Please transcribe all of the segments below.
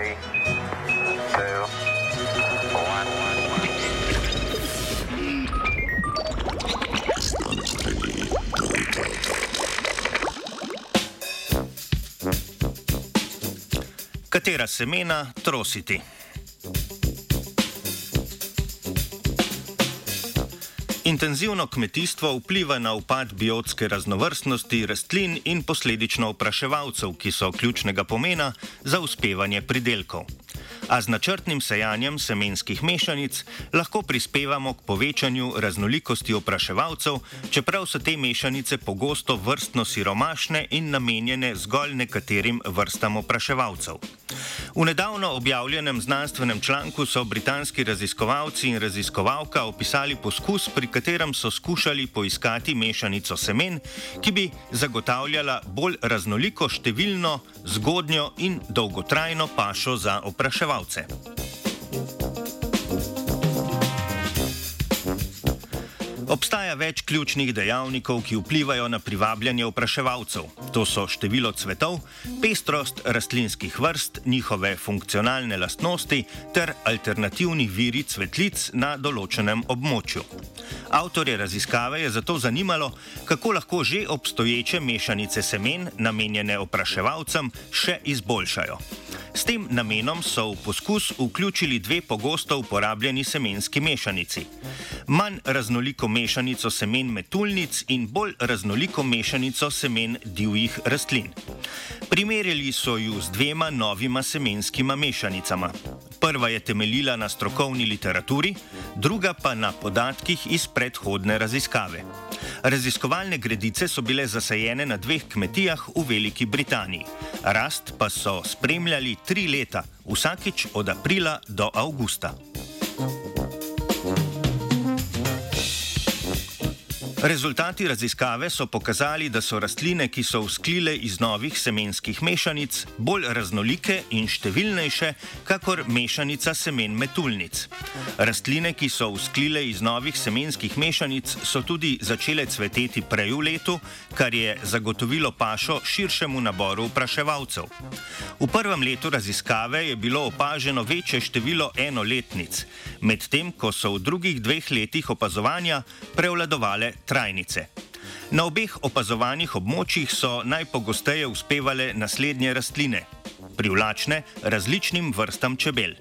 Three, two, one. Katera semena trositi? Intenzivno kmetijstvo vpliva na upad biotske raznovrstnosti rastlin in posledično opraševalcev, ki so ključnega pomena za uspevanje pridelkov. A z načrtnim sejanjem semenskih mešanic lahko prispevamo k povečanju raznolikosti opraševalcev, čeprav so te mešanice pogosto vrstno siromašne in namenjene zgolj nekaterim vrstam opraševalcev. V nedavno objavljenem znanstvenem članku so britanski raziskovalci in raziskovalka opisali poskus, pri katerem so skušali poiskati mešanico semen, ki bi zagotavljala bolj raznoliko, številno, zgodnjo in dolgotrajno pašo za opraševalce. Obstaja več ključnih dejavnikov, ki vplivajo na privabljanje opraševalcev. To so število cvetov, pestrost rastlinskih vrst, njihove funkcionalne lastnosti ter alternativni viri cvetlic na določenem območju. Avtorje raziskave je zato zanimalo, kako lahko že obstoječe mešanice semen, namenjene opraševalcem, še izboljšajo. S tem namenom so v poskus vključili dve pogosto uporabljeni semenski mešanici. Manj raznoliko mešanico semen metulnic in bolj raznoliko mešanico semen divjih rastlin. Primerjali so ju z dvema novima semenskima mešanicama. Prva je temeljila na strokovni literaturi, druga pa na podatkih iz predhodne raziskave. Raziskovalne gredice so bile zasajene na dveh kmetijah v Veliki Britaniji. Rast pa so spremljali tri leta, vsakič od aprila do avgusta. Rezultati raziskave so pokazali, da so rastline, ki so vzklile iz novih semenskih mešanic, bolj raznolike in številnejše, kakor mešanica semen metulnic. Rastline, ki so vzklile iz novih semenskih mešanic, so tudi začele cveteti prej v letu, kar je zagotovilo pašo širšemu naboru vpraševalcev. V prvem letu raziskave je bilo opaženo večje število enoletnic, medtem ko so v drugih dveh letih opazovanja prevladovale trajnice. Na obeh opazovanih območjih so najpogosteje uspevale naslednje rastline: privlačne različnim vrstam čebel,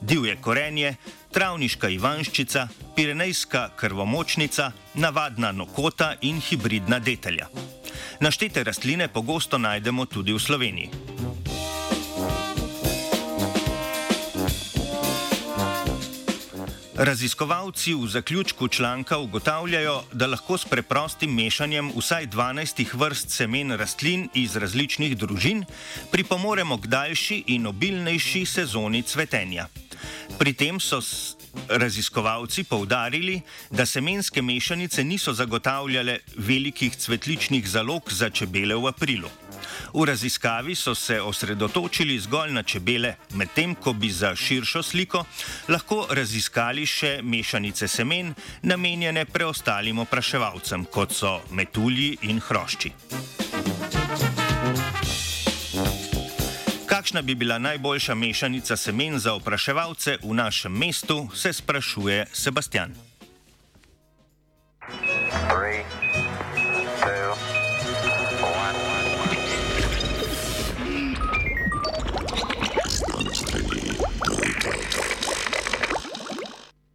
divje korenje, travniška ivanščica, pirenejska krvomočnica, navadna nokota in hibridna detelja. Naštete rastline pogosto najdemo tudi v Sloveniji. Raziskovalci v zaključku članka ugotavljajo, da lahko s preprostim mešanjem vsaj 12 vrst semen rastlin iz različnih družin pripomoremo k daljši in obilnejši sezoni cvetenja. Pri tem so raziskovalci poudarili, da semenske mešanice niso zagotavljale velikih cvetličnih zalog za čebele v aprilu. V raziskavi so se osredotočili zgolj na čebele, medtem ko bi za širšo sliko lahko raziskali še mešanice semen, namenjene preostalim opraševalcem, kot so metulji in hrošči. Kakšna bi bila najboljša mešanica semen za opraševalce v našem mestu, se sprašuje Sebastian.